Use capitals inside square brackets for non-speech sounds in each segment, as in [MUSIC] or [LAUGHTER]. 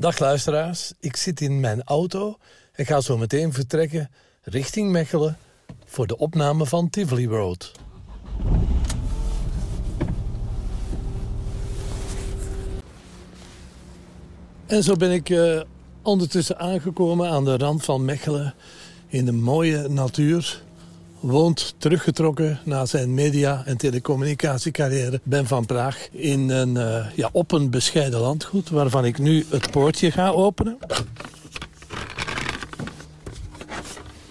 Dag luisteraars, ik zit in mijn auto en ga zo meteen vertrekken richting Mechelen voor de opname van Tivoli Road. En zo ben ik uh, ondertussen aangekomen aan de rand van Mechelen in de mooie natuur. Woont teruggetrokken na zijn media- en telecommunicatiecarrière Ben van Praag in een, uh, ja, op een bescheiden landgoed waarvan ik nu het poortje ga openen.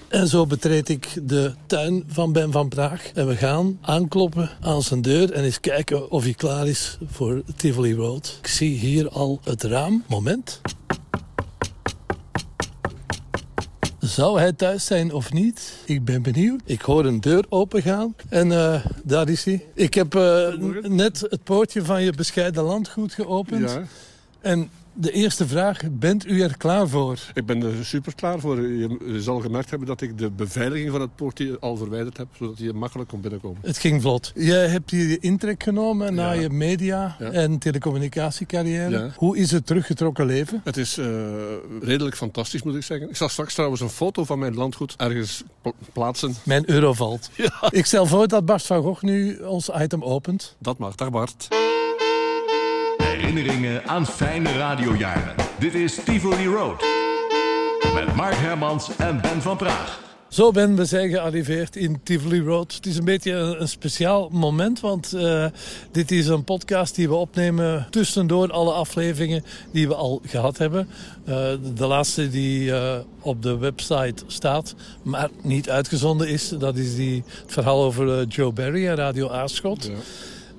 En zo betreed ik de tuin van Ben van Praag. En we gaan aankloppen aan zijn deur en eens kijken of hij klaar is voor Tivoli Road. Ik zie hier al het raam. Moment. Zou hij thuis zijn of niet? Ik ben benieuwd. Ik hoor een deur opengaan en uh, daar is hij. Ik heb uh, net het poortje van je bescheiden landgoed geopend. Ja. En de eerste vraag, bent u er klaar voor? Ik ben er super klaar voor. Je zal gemerkt hebben dat ik de beveiliging van het poortje al verwijderd heb, zodat je makkelijk kon binnenkomen. Het ging vlot. Je hebt hier je intrek genomen naar Ja. je media- Ja. en telecommunicatiecarrière. Ja. Hoe is het teruggetrokken leven? Het is eh, redelijk fantastisch, moet ik zeggen. Ik zal straks trouwens een foto van mijn landgoed ergens pla- plaatsen. Mijn euro valt. [LAUGHS] Ik stel voor dat Bart van Gogh nu ons item opent. Dat mag. Dag Bart. Herinneringen aan fijne radiojaren. Dit is Tivoli Road. Met Mark Hermans en Ben van Praag. Zo ben we zijn gearriveerd in Tivoli Road. Het is een beetje een, een speciaal moment, want eh, dit is een podcast die we opnemen tussendoor alle afleveringen die we al gehad hebben. Eh, de laatste die eh, op de website staat, maar niet uitgezonden is, dat is die, het verhaal over Joe Barry en Radio Aarschot. Ja.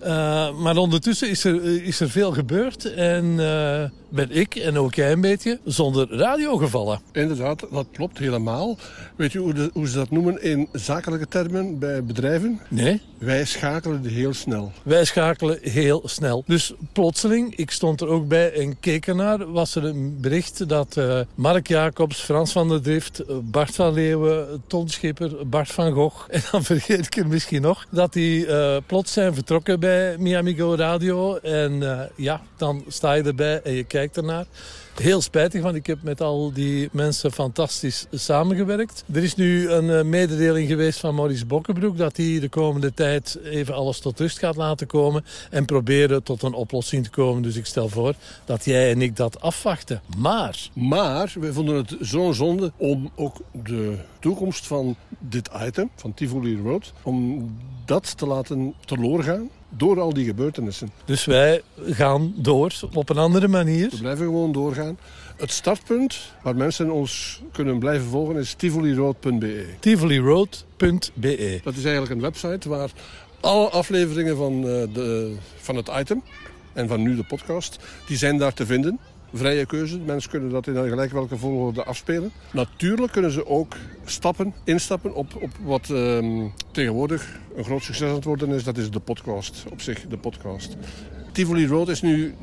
Eh, maar ondertussen is er, is er veel gebeurd en eh, ben ik en ook jij een beetje zonder radio gevallen. Inderdaad, dat klopt helemaal. Weet je hoe, de- hoe ze dat noemen in zakelijke termen bij bedrijven? Nee? Wij schakelen heel snel. Wij schakelen heel snel. Dus plotseling, ik stond er ook bij en keek ernaar, was er een bericht dat eh, Mark Jacobs, Frans van der Drift, eh, Bart van Leeuwen, Ton Schipper, Bart van Gogh, [LAUGHS] en dan vergeet ik er misschien nog, dat die eh, plots zijn vertrokken bij Miami Go Radio. En eh, ja, dan sta je erbij en je kijkt ernaar. Heel spijtig, want ik heb met al die mensen fantastisch samengewerkt. Er is nu een eh, mededeling geweest van Maurice Bokkenbroek dat hij de komende tijd even alles tot rust gaat laten komen en proberen tot een oplossing te komen. Dus ik stel voor dat jij en ik dat afwachten. Maar Maar we vonden het zo'n zonde om ook de toekomst van dit item, van Tivoli Road, om dat te laten teloor gaan door al die gebeurtenissen. dus wij gaan door op een andere manier. We blijven gewoon doorgaan. Het startpunt waar mensen ons kunnen blijven volgen is tivoliroad.be. tivoliroad.be Dat is eigenlijk een website waar alle afleveringen van, eh, de, van het item en van nu de podcast, die zijn daar te vinden. Vrije keuze. Mensen kunnen dat in gelijk welke volgorde afspelen. Natuurlijk kunnen ze ook stappen, instappen op, op wat ehm, tegenwoordig een groot succes aan het worden is. Dat is de podcast. Op zich, de podcast. Tivoli Road is nu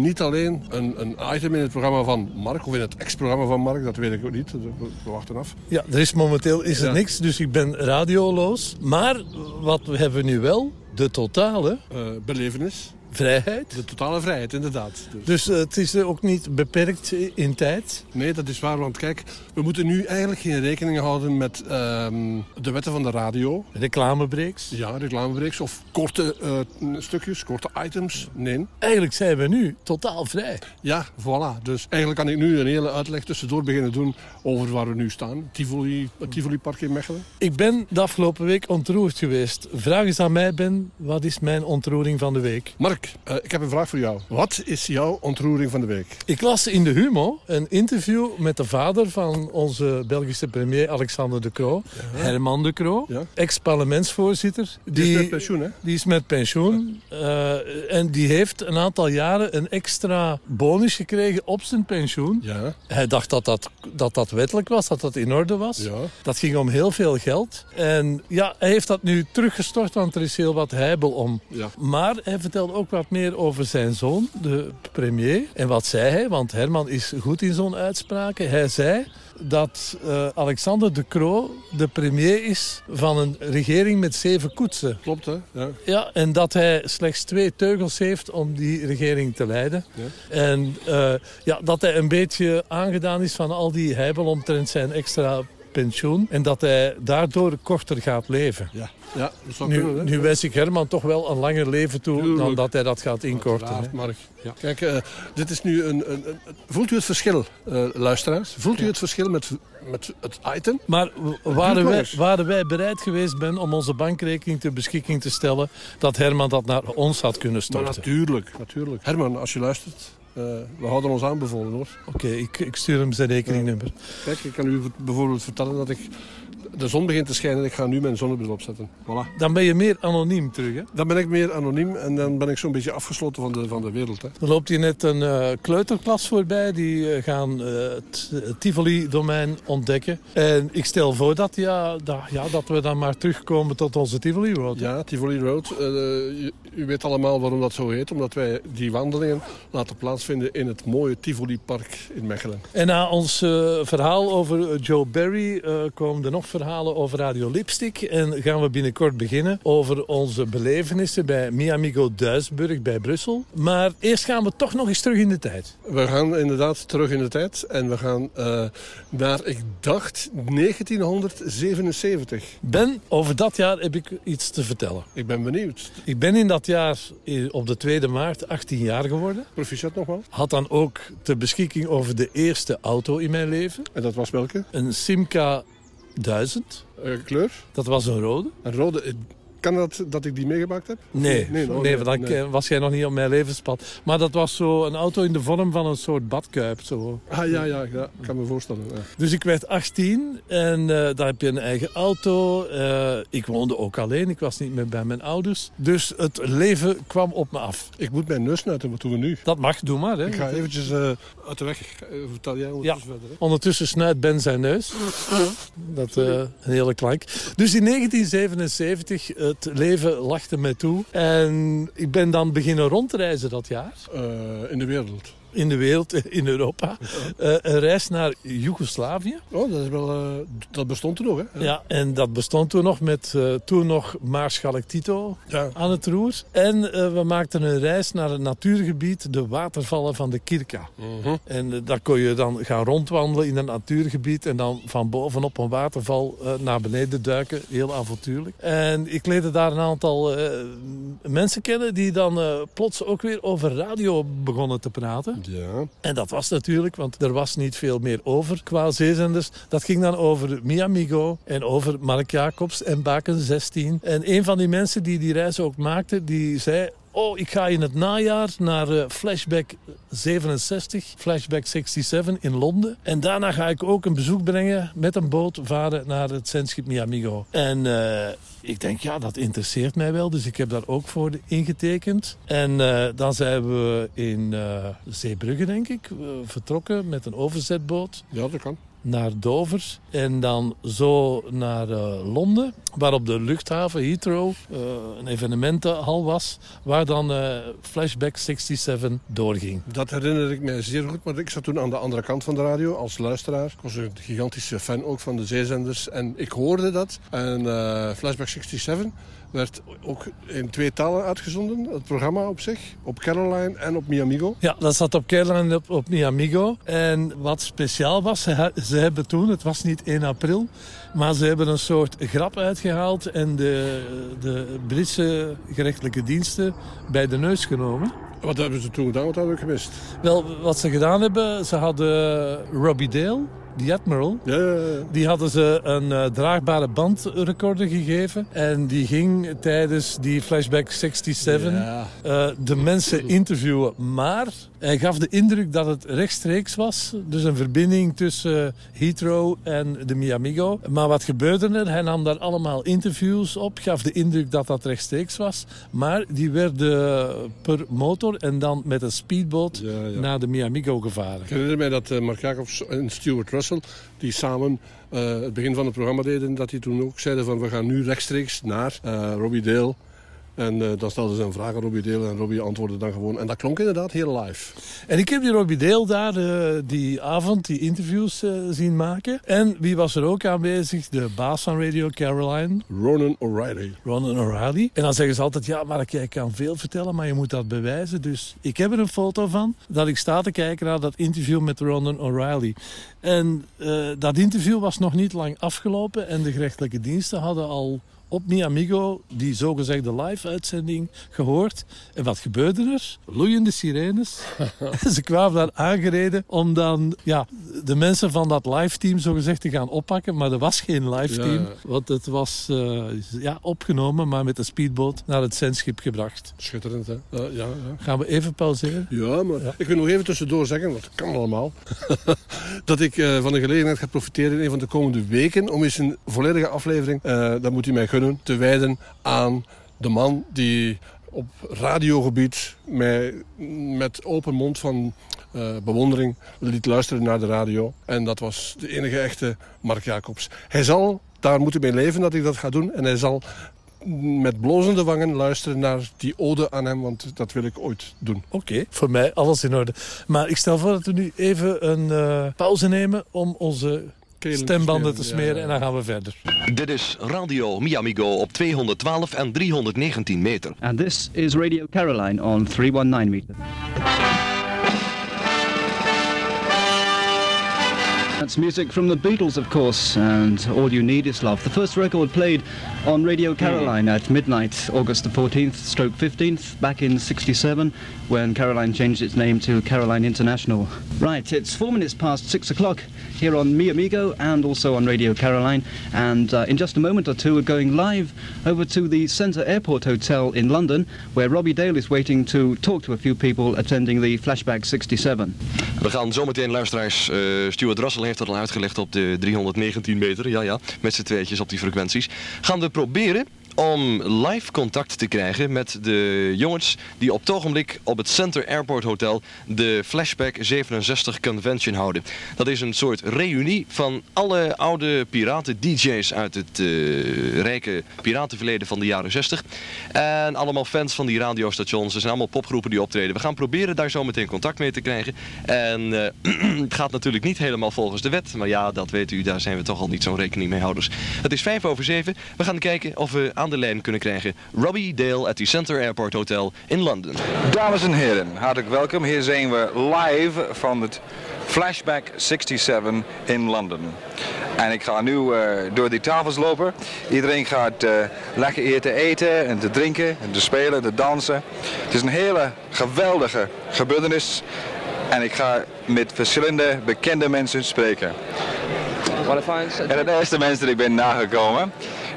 niet alleen een, een item in het programma van Mark, of in het ex-programma van Mark, dat weet ik ook niet. We we wachten af. Ja, er is momenteel is er Ja. niks, dus ik ben radioloos. Maar wat we hebben nu wel, de totale Eh, belevenis. Vrijheid. De totale vrijheid, inderdaad. Dus- Dus eh, het is ook niet beperkt in tijd. Nee, dat is waar. Want kijk, we moeten nu eigenlijk geen rekening houden met ehm, de wetten van de radio. Reclamebreaks. Ja, reclamebreaks of korte eh, stukjes, korte items. Nee. Eigenlijk zijn we nu totaal vrij. Ja, voilà. Dus eigenlijk kan ik nu een hele uitleg tussendoor beginnen doen over waar we nu staan. Tivoli, het Tivoli Park in Mechelen. Ik ben de afgelopen week ontroerd geweest. Vraag eens aan mij, Ben, wat is mijn ontroering van de week? Mark, eh, ik heb een vraag voor jou. Wat is jouw ontroering van de week? Ik las in de Humo een interview met de vader van onze Belgische premier Alexander De Croo. Herman De Croo, Ja. ex-parlementsvoorzitter. Die is met pensioen, hè? Die is met pensioen. eh, en die heeft een aantal jaren een extra bonus gekregen op zijn pensioen. Ja. Hij dacht dat dat, dat dat wettelijk was, dat dat in orde was. Ja. Dat ging om heel veel geld. En ja, hij heeft dat nu teruggestort, want er is heel wat heibel om. Ja. Maar hij vertelde ook wat meer over zijn zoon, de premier. En wat zei hij? Want Herman is goed in zo'n uitspraken. Hij zei dat uh, Alexander de Croo de premier is van een regering met zeven koetsen. Klopt, hè? Ja. ja en dat hij slechts twee teugels heeft om die regering te leiden. Ja. En uh, ja, dat hij een beetje aangedaan is van al die heibel omtrent zijn extra pensioen. En dat hij daardoor korter gaat leven. Ja, ja dat zou nu, kunnen. Nu wens ik Herman toch wel een langer leven toe Tuurlijk. dan dat hij dat gaat inkorten. Mark. Ja. Kijk, uh, dit is nu een, een, een, Voelt u het verschil, uh, luisteraars? Voelt u het verschil met, met het item? Maar waren wij, waren wij bereid geweest ben om onze bankrekening ter beschikking te stellen... dat Herman dat naar ons had kunnen storten? Maar natuurlijk, natuurlijk. Herman, als je luistert... Uh, we houden ons aanbevolen hoor. Oké, okay, ik, ik, stuur hem zijn rekeningnummer. Kijk, ik kan u bijvoorbeeld vertellen dat ik... De zon begint te schijnen en ik ga nu mijn zonnebril opzetten. Voilà. Dan ben je meer anoniem terug, hè? Dan ben ik meer anoniem en dan ben ik zo'n beetje afgesloten van de, van de wereld. Hè. Er loopt hier net een uh, kleuterklas voorbij. Die uh, gaan het Tivoli-domein ontdekken. En ik stel voor dat, ja, dat, ja, dat we dan maar terugkomen tot onze Tivoli Road. Hè? Ja, Tivoli Road. U, u weet allemaal waarom dat zo heet. Omdat wij die wandelingen laten plaatsvinden in het mooie Tivoli-park in Mechelen. En na ons verhaal over Joe Barry uh, komen er nog verhalen over Radio Lipstick. En gaan we binnenkort beginnen over onze belevenissen bij Miamigo Duisburg bij Brussel. Maar eerst gaan we toch nog eens terug in de tijd. We gaan inderdaad terug in de tijd. En we gaan uh, naar, ik dacht, 1977. Ben, over dat jaar heb ik iets te vertellen. Ik ben benieuwd. Ik ben in dat jaar op de 2 maart 18 jaar geworden. Proficiat nogmaals. Had dan ook ter beschikking over de eerste auto in mijn leven. En dat was welke? Een Simca 1000. Uh, kleur? Dat was een rode. Een rode. Kan dat dat ik die meegemaakt heb? Nee, nee, no, nee, want dan was jij nog niet op mijn levenspad. Maar dat was zo een auto in de vorm van een soort badkuip. Zo. Ah ja, ja, ja ik kan me voorstellen. Ja. Dus ik werd 18 en uh, daar heb je een eigen auto. Uh, ik woonde ook alleen, ik was niet meer bij mijn ouders. Dus het leven kwam op me af. Ik moet mijn neus snuiten, wat doen we nu? Dat mag, doe maar. Hè. Ik ga eventjes uh, uit de weg. Vertel jij ondertussen ja. verder. Hè? Ondertussen snuit Ben zijn neus. Dat een hele klank. Dus in 1977 het leven lachte mij toe. En ik ben dan beginnen rondreizen dat jaar. Uh, in de wereld? In de wereld, in Europa. Ja. Uh, een reis naar Joegoslavië. Oh, dat, is wel, uh, dat bestond toen nog, hè? Ja. ja, en dat bestond toen nog met toen nog Maarschalk Tito ja. aan het roer. En we maakten een reis naar het natuurgebied, de watervallen van de Kirka. Mhm. En daar kon je dan gaan rondwandelen in een natuurgebied en dan van bovenop een waterval naar beneden duiken. Heel avontuurlijk. En ik leerde daar een aantal mensen kennen die dan plots ook weer over radio begonnen te praten. Ja. En dat was natuurlijk, want er was niet veel meer over qua zeezenders. Dat ging dan over Miamigo en over Mark Jacobs en Baken 16. En een van die mensen die die reis ook maakte, die zei... Oh, ik ga in het najaar naar uh, Flashback 67, Flashback 67 in Londen. En daarna ga ik ook een bezoek brengen met een boot varen naar het zendschip Miamigo. En uh, ik denk, ja, dat interesseert mij wel. Dus ik heb daar ook voor ingetekend. En uh, dan zijn we in Zeebrugge, denk ik, vertrokken met een overzetboot. Ja, dat kan naar Dover en dan zo naar uh, Londen, waar op de luchthaven Heathrow uh, een evenementenhal was, waar dan uh, Flashback 67 doorging. Dat herinner ik mij zeer goed, maar ik zat toen aan de andere kant van de radio als luisteraar. Ik was een gigantische fan ook van de zeezenders en ik hoorde dat. En Flashback 67 werd ook in twee talen uitgezonden, het programma op zich. Op Caroline en op Miamigo. Ja, dat zat op Caroline en op, op Miamigo. En wat speciaal was, ze, ze hebben toen, het was niet 1 april... maar ze hebben een soort grap uitgehaald... en de, de Britse gerechtelijke diensten bij de neus genomen. Wat hebben ze toen gedaan? Wat hadden we gemist? Wel, wat ze gedaan hebben, ze hadden Robbie Dale... Die Admiral, ja, ja, ja. die hadden ze een uh, draagbare bandrecorder gegeven. En die ging tijdens die Flashback 67 uh, de mensen interviewen. Maar hij gaf de indruk dat het rechtstreeks was. Dus een verbinding tussen Heathrow en de Miamigo. Maar wat gebeurde er? Hij nam daar allemaal interviews op. Gaf de indruk dat dat rechtstreeks was. Maar die werden per motor en dan met een speedboot naar de Miamigo gevaren. Ik herinner mij dat uh, Mark Jacobs en Stuart Russell... die samen uh, het begin van het programma deden... dat die toen ook zeiden van we gaan nu rechtstreeks naar Robbie Dale... En eh, dan stelden ze een vraag aan Robbie Deel en Robbie antwoordde dan gewoon. En dat klonk inderdaad heel live. En ik heb die Robbie Dale daar eh, die avond die interviews eh, zien maken. En wie was er ook aanwezig? De baas van Radio Caroline, Ronan O'Reilly. Ronan O'Reilly. En dan zeggen ze altijd, ja, maar jij kan veel vertellen, maar je moet dat bewijzen. Dus ik heb er een foto van, dat ik sta te kijken naar dat interview met Ronan O'Reilly. En dat interview was nog niet lang afgelopen en de gerechtelijke diensten hadden al op Mi Amigo die zogezegde live-uitzending gehoord. En wat gebeurde er? Loeiende sirenes. [LAUGHS] Ze kwamen daar aangereden om dan ja, de mensen van dat live-team zogezegd te gaan oppakken. Maar er was geen live-team, Ja, want het was eh, ja, opgenomen, maar met een speedboot naar het zendschip gebracht. Schitterend, hè? Ja. Gaan we even pauzeren? Ja, maar ik wil nog even tussendoor zeggen, want dat kan allemaal, [LAUGHS] dat ik eh, van de gelegenheid ga profiteren in een van de komende weken om eens een volledige aflevering, eh, dat moet u mij gunnen, te wijden aan de man die op radiogebied mij met open mond van eh, bewondering liet luisteren naar de radio. En dat was de enige echte Mark Jacobs. Hij zal daar moeten mee leven dat ik dat ga doen. En hij zal met blozende wangen luisteren naar die ode aan hem, want dat wil ik ooit doen. Oké, voor mij alles in orde. Maar ik stel voor dat we nu even een eh, pauze nemen om onze stembanden te smeren, ja, en dan gaan we verder. Dit is Radio Miamigo op 212 en 319 meter. And this is Radio Caroline on 319 meter. That's music from the Beatles, of course, and All You Need Is Love. The first record played on Radio Caroline at midnight, August the 14th, stroke 15th, back in 67, when Caroline changed its name to Caroline International. Right, it's four minutes past six o'clock here on Mi Amigo and also on Radio Caroline. And uh, in just a moment or two, we're going live over to the Centre Airport Hotel in London, where Robbie Dale is waiting to talk to a few people attending the Flashback 67. We gaan zometeen, luisteraars, eh Stuart Russell heeft dat al uitgelegd op de 319 meter. Ja, ja, met z'n tweetjes op die frequenties. Gaan we proberen om live contact te krijgen met de jongens die op het ogenblik op het Center Airport Hotel de Flashback 67 Convention houden. Dat is een soort reunie van alle oude piraten-dj's uit het eh, rijke piratenverleden van de jaren 60. En allemaal fans van die radiostations. Er zijn allemaal popgroepen die optreden. We gaan proberen daar zo meteen contact mee te krijgen. En eh, [CLEARS THROAT] het gaat natuurlijk niet helemaal volgens de wet. Maar ja, dat weet u, daar zijn we toch al niet zo'n rekening mee houders. Het is vijf over zeven. We gaan kijken of we aan de lijn kunnen krijgen Robbie Dale at the Center Airport Hotel in London. Dames en heren, hartelijk welkom. Hier zijn we live van het Flashback 67 in Londen. En ik ga nu eh, door die tafels lopen. Iedereen gaat eh, lekker hier te eten en te drinken en te spelen, te dansen. Het is een hele geweldige gebeurtenis. En ik ga met verschillende bekende mensen spreken. En de eerste mens die ik ben nagekomen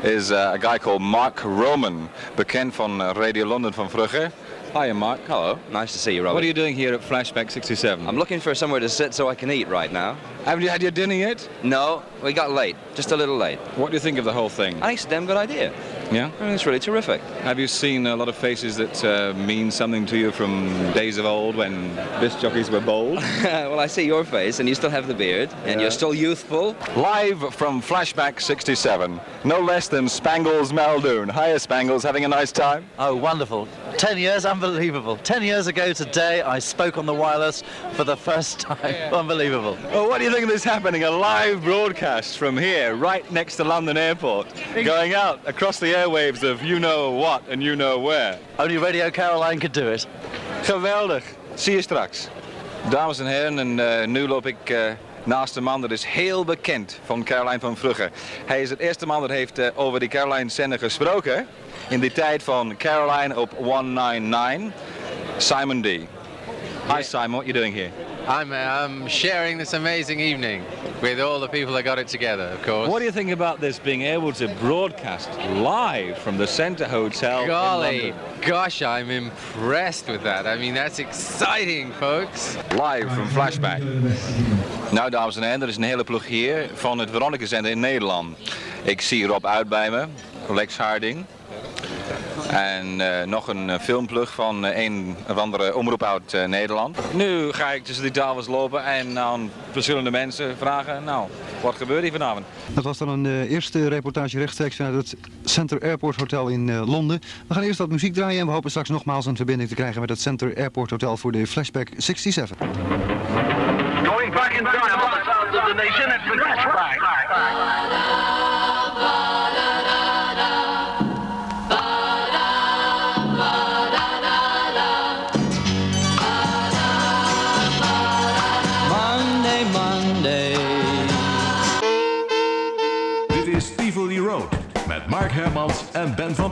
is uh, a guy called Mark Roman, bekend van uh, Radio London van vroeger. Hi, I'm Mark. Hello, nice to see you, Robert. What are you doing here at Flashback 67? I'm looking for somewhere to sit so I can eat right now. Haven't you had your dinner yet? No, we got late, just a little late. What do you think of the whole thing? I think it's a damn good idea. Yeah. I mean, it's really terrific. Have you seen a lot of faces that uh, mean something to you from days of old when disc jockeys were bold? [LAUGHS] well, I see your face, and you still have the beard, and you're still youthful. Live from Flashback 67, no less than Spangles Maldoon. Hiya, Spangles. Having a nice time? Oh, wonderful. 10 years, unbelievable. 10 years ago today, I spoke on the wireless for the first time. Unbelievable. Well, what do you think of this happening? A live broadcast from here, right next to London Airport, going out across the airwaves of you know what and you know where. Only Radio Caroline could do it. Geweldig. Zie je straks. Dames en heren, en eh, nu loop ik eh, naast een man dat is heel bekend van Caroline van Vrugge. Hij is het eerste man dat heeft eh, over die Caroline zender gesproken. In die tijd van Caroline op 199. Simon D. Hi Simon, what are you doing here? I'm um, sharing this amazing evening with all the people that got it together, of course. What do you think about this being able to broadcast live from the Centre Hotel Golly, gosh, I'm impressed with that. I mean, that's exciting, folks. Live from Flashback. Nou, dames en heren, er is een hele ploeg hier van het Veronica Zender in Nederland. Ik zie Rob uit bij me, Lex Harding. En eh, nog een eh, filmplug van eh, een of andere omroep uit eh, Nederland. Nu ga ik tussen die tafels lopen en aan verschillende mensen vragen, nou, wat gebeurt hier vanavond? Dat was dan een eh, eerste reportage rechtstreeks vanuit het Center Airport Hotel in eh, Londen. We gaan eerst wat muziek draaien en we hopen straks nogmaals een verbinding te krijgen met het Center Airport Hotel voor de Flashback 67. Going back in time, the sound of the nation, it's the flashback. Monday, Monday. Dit is Tivoli Road met Mark Hermans en Ben van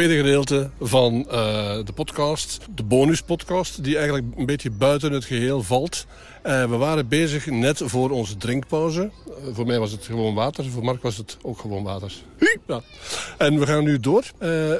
Tweede gedeelte van eh, de podcast, de bonuspodcast, die eigenlijk een beetje buiten het geheel valt. Eh, we waren bezig net voor onze drinkpauze. Eh, voor mij was het gewoon water, voor Mark was het ook gewoon water. Ja. En we gaan nu door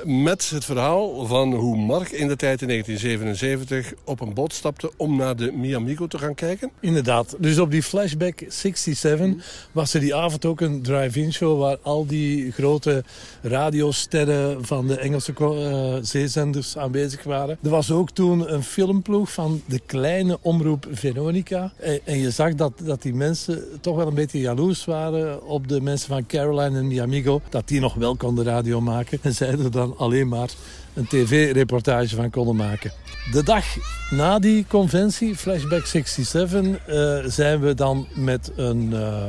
met het verhaal van hoe Mark in de tijd in 1977 op een boot stapte om naar de Miamigo te gaan kijken. Inderdaad. Dus op die Flashback 67 was er die avond ook een drive-in show waar al die grote radiosterren van de Engelse eh, zeezenders aanwezig waren. Er was ook toen een filmploeg van de kleine omroep Veronica. En, je zag dat, dat die mensen toch wel een beetje jaloers waren op de mensen van Caroline en Miamigo. Dat die nog wel konden radio maken. En zij er dan alleen maar een tv-reportage van konden maken. De dag na die conventie, Flashback 67, eh, zijn we dan met een, eh,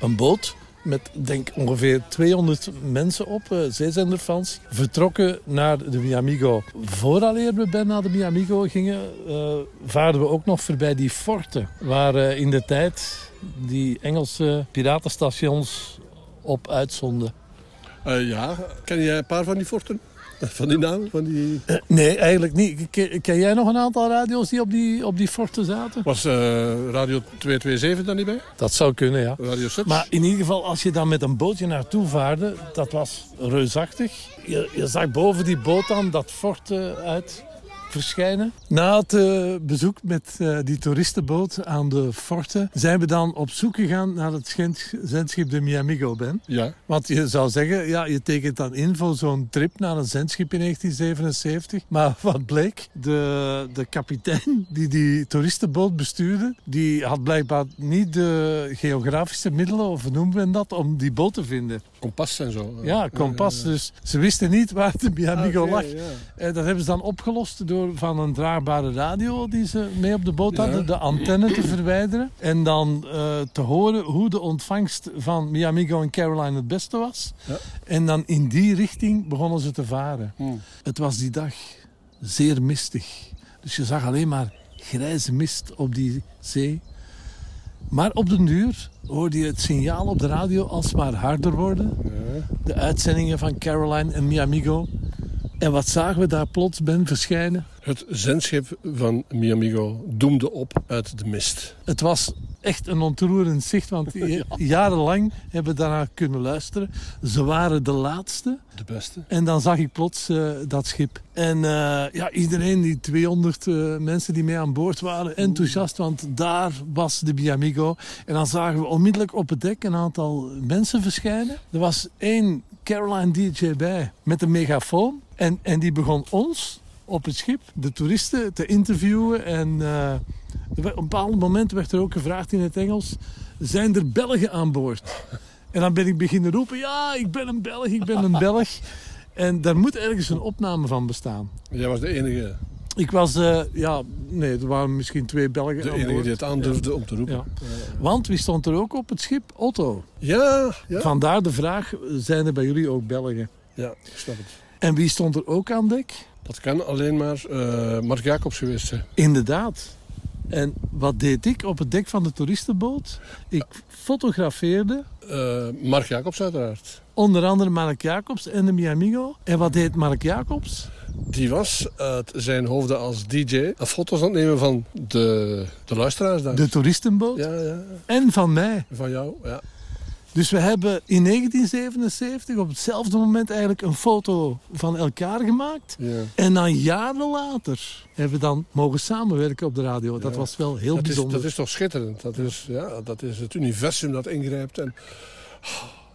een boot met denk ongeveer 200 mensen op, uh, zeezenderfans, vertrokken naar de Miamigo. Vooraleer we bij naar de Miamigo gingen, uh, vaarden we ook nog voorbij die forten, waar uh, in de tijd die Engelse piratenstations op uitzonden. ja, ken jij een paar van die forten? [LAUGHS] Van die naam? Van die... Uh, nee, eigenlijk niet. Ken, ken, jij nog een aantal radio's die op die, op die forten zaten? Was uh, Radio 227 dan niet bij? Dat zou kunnen, ja. Radio? Maar in ieder geval, als je dan met een bootje naartoe vaarde, dat was reusachtig. Je, je zag boven die boot dan dat fort uh, uit verschijnen. Na het uh, bezoek met uh, die toeristenboot aan de forten zijn we dan op zoek gegaan naar het zendschip de Miamigo, Ben. Ja. Want je zou zeggen, ja, je tekent dan in voor zo'n trip naar een zendschip in 1977. Maar [LAUGHS] wat bleek? De, de kapitein die die toeristenboot bestuurde, die had blijkbaar niet de geografische middelen, of noemen we dat, om die boot te vinden. Kompas en zo. Ja, kompas. Dus ze wisten niet waar de Miamigo Ah, oké, lag. ja. En dat hebben ze dan opgelost door van een draagbare radio die ze mee op de boot hadden, Ja. de antenne te verwijderen. En dan eh, te horen hoe de ontvangst van Miamigo en Caroline het beste was. Ja. En dan in die richting begonnen ze te varen. Hmm. Het was die dag zeer mistig. Dus je zag alleen maar grijze mist op die zee. Maar op den duur hoorde je het signaal op de radio alsmaar harder worden. De uitzendingen van Caroline en Miamigo. En wat zagen we daar plots, Ben, verschijnen? Het zendschip van Miamigo doemde op uit de mist. Het was echt een ontroerend zicht, want [LAUGHS] jarenlang hebben we daarnaar kunnen luisteren. Ze waren de laatste. De beste. En dan zag ik plots uh, dat schip. En uh, ja, iedereen, die 200 uh, mensen die mee aan boord waren, enthousiast, want daar was de Biamigo. En dan zagen we onmiddellijk op het dek een aantal mensen verschijnen. Er was één Caroline DJ bij met een megafoon. En, en die begon ons op het schip, de toeristen, te interviewen. En op een bepaald moment werd er ook gevraagd in het Engels: zijn er Belgen aan boord? En dan ben ik beginnen roepen: ja, ik ben een Belg, ik ben een Belg. En daar moet ergens een opname van bestaan. Jij was de enige. Ik was, uh, ja, nee, er waren misschien twee Belgen De enige die het aandurfde ja. om te roepen. Ja. Want wie stond er ook op het schip? Otto. Ja, ja. Vandaar de vraag: zijn er bij jullie ook Belgen? Ja, ik snap het. En wie stond er ook aan dek? Dat kan alleen maar uh, Mark Jacobs geweest zijn. Inderdaad. En wat deed ik op het dek van de toeristenboot? Ik fotografeerde. Uh, Mark Jacobs uiteraard. Onder andere Mark Jacobs en de Miamigo. En wat deed Mark Jacobs? Die was uit zijn hoofden als DJ foto's aan het nemen van de, de luisteraars daar. De toeristenboot. Ja, ja. En van mij. Van jou, ja. Dus we hebben in 1977 op hetzelfde moment eigenlijk een foto van elkaar gemaakt. Ja. En dan jaren later hebben we dan mogen samenwerken op de radio. Dat Ja. was wel heel dat bijzonder. Is, dat is toch schitterend. Dat is, ja, dat is het universum dat ingrijpt. En,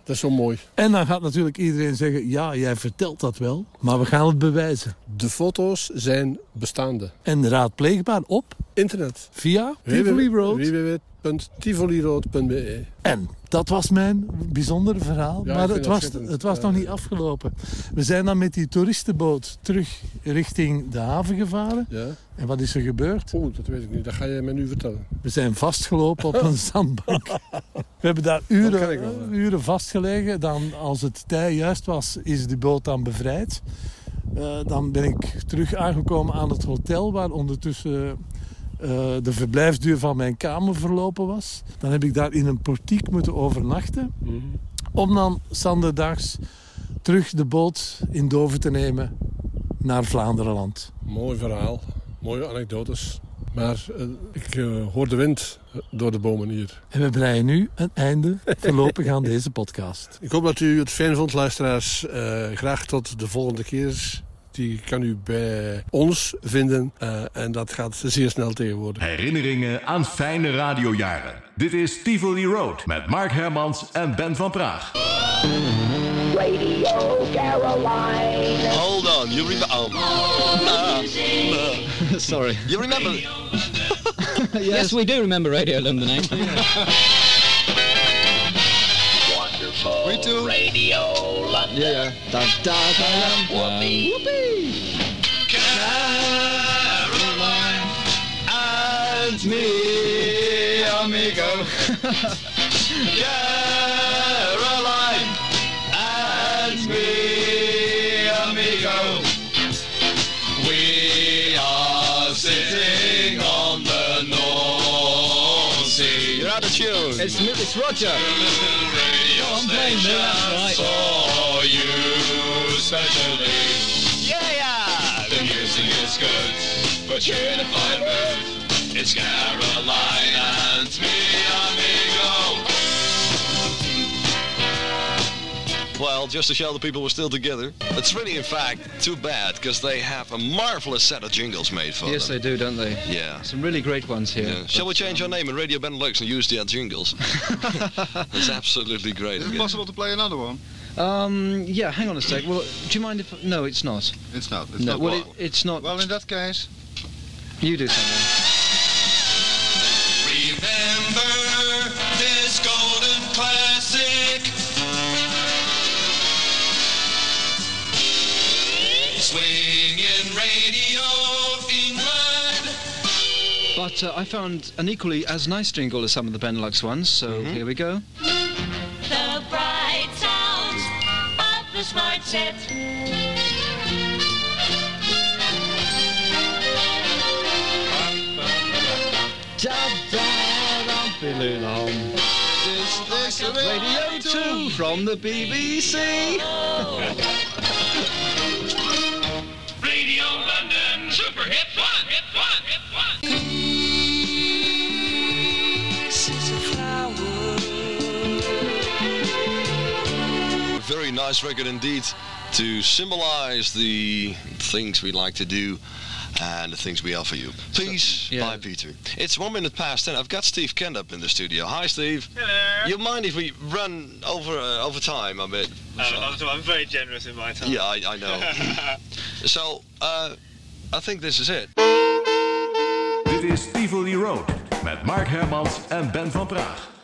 dat is zo mooi. En dan gaat natuurlijk iedereen zeggen, ja, jij vertelt dat wel. Maar we gaan het bewijzen. De foto's zijn bestaande. En raadpleegbaar op Internet. via Tivoli Road. www.tivoliroad.be En dat was mijn bijzondere verhaal. Ja, maar het was, het was nog niet afgelopen. We zijn dan met die toeristenboot terug richting de haven gevaren. Ja. En wat is er gebeurd? Oeh, dat weet ik niet. Dat ga je mij nu vertellen. We zijn vastgelopen op een [LAUGHS] zandbank. We hebben daar uren, wel, uren vastgelegen. Dan, als het tij juist was, is die boot dan bevrijd. Eh, dan ben ik terug aangekomen aan het hotel... waar ondertussen eh, de verblijfsduur van mijn kamer verlopen was. Dan heb ik daar in een portiek moeten overnachten. Om dan zanderdags terug de boot in Dover te nemen naar Vlaanderenland. Mooi verhaal. Mooie anekdotes. Maar eh, ik eh, hoor de wind door de bomen hier. En we breien nu een einde voorlopig aan deze podcast. Ik hoop dat u het fijn vond, luisteraars. Eh, graag tot de volgende keer. Die kan u bij ons vinden. Eh, en dat gaat zeer snel tegenwoordig. Herinneringen aan fijne radiojaren. Dit is Tivoli Road met Mark Hermans en Ben van Praag. Radio Caroline. Hold on, you remember? [LAUGHS] Sorry. you remember? [LAUGHS] yes, we do remember Radio London, eh? Wonderful we do. Radio London. Yeah. Da, da, da, da. Whoopee. Caroline and me, amigo. [LAUGHS] Caroline and me, amigo. We are sitting on the North Sea. You're out of tune. It's, it's Roger. Radio I'm playing me, that's right. For you specially. Yeah, yeah. The music is good, but you're in a fine mood. It's Caroline and me, Well, just to show the people we're still together. It's really, in fact, too bad because they have a marvelous set of jingles made for Yes, them. they do, don't they? Yeah. Some really great ones here. Yeah. Shall we change our name in Radio Benelux and use their jingles? [LAUGHS] [LAUGHS] It's absolutely great. Is it again. possible to play another one? Um, yeah, hang on a sec. Well, do you mind if... No, it's not. It's not. It's no, not well, it, it's not... Well, in that case, You do something. But uh, I found an equally as nice jingle as some of the Benelux ones, so here we go. The bright sounds of the smart set. This, this Radio 2 from the BBC. [LAUGHS] nice record indeed to symbolize the things we like to do and the things we offer you. Peace by Peter. It's one minute past ten. I've got Steve Kent up in the studio. Hi, Steve. Hello. You mind if we run over uh, over time a bit? Oh, I'm, I'm very generous in my time. Yeah, I, I know. [LAUGHS] so, uh, I think this is it. Dit is Tivoli Road met Mark Hermans en Ben van Praag.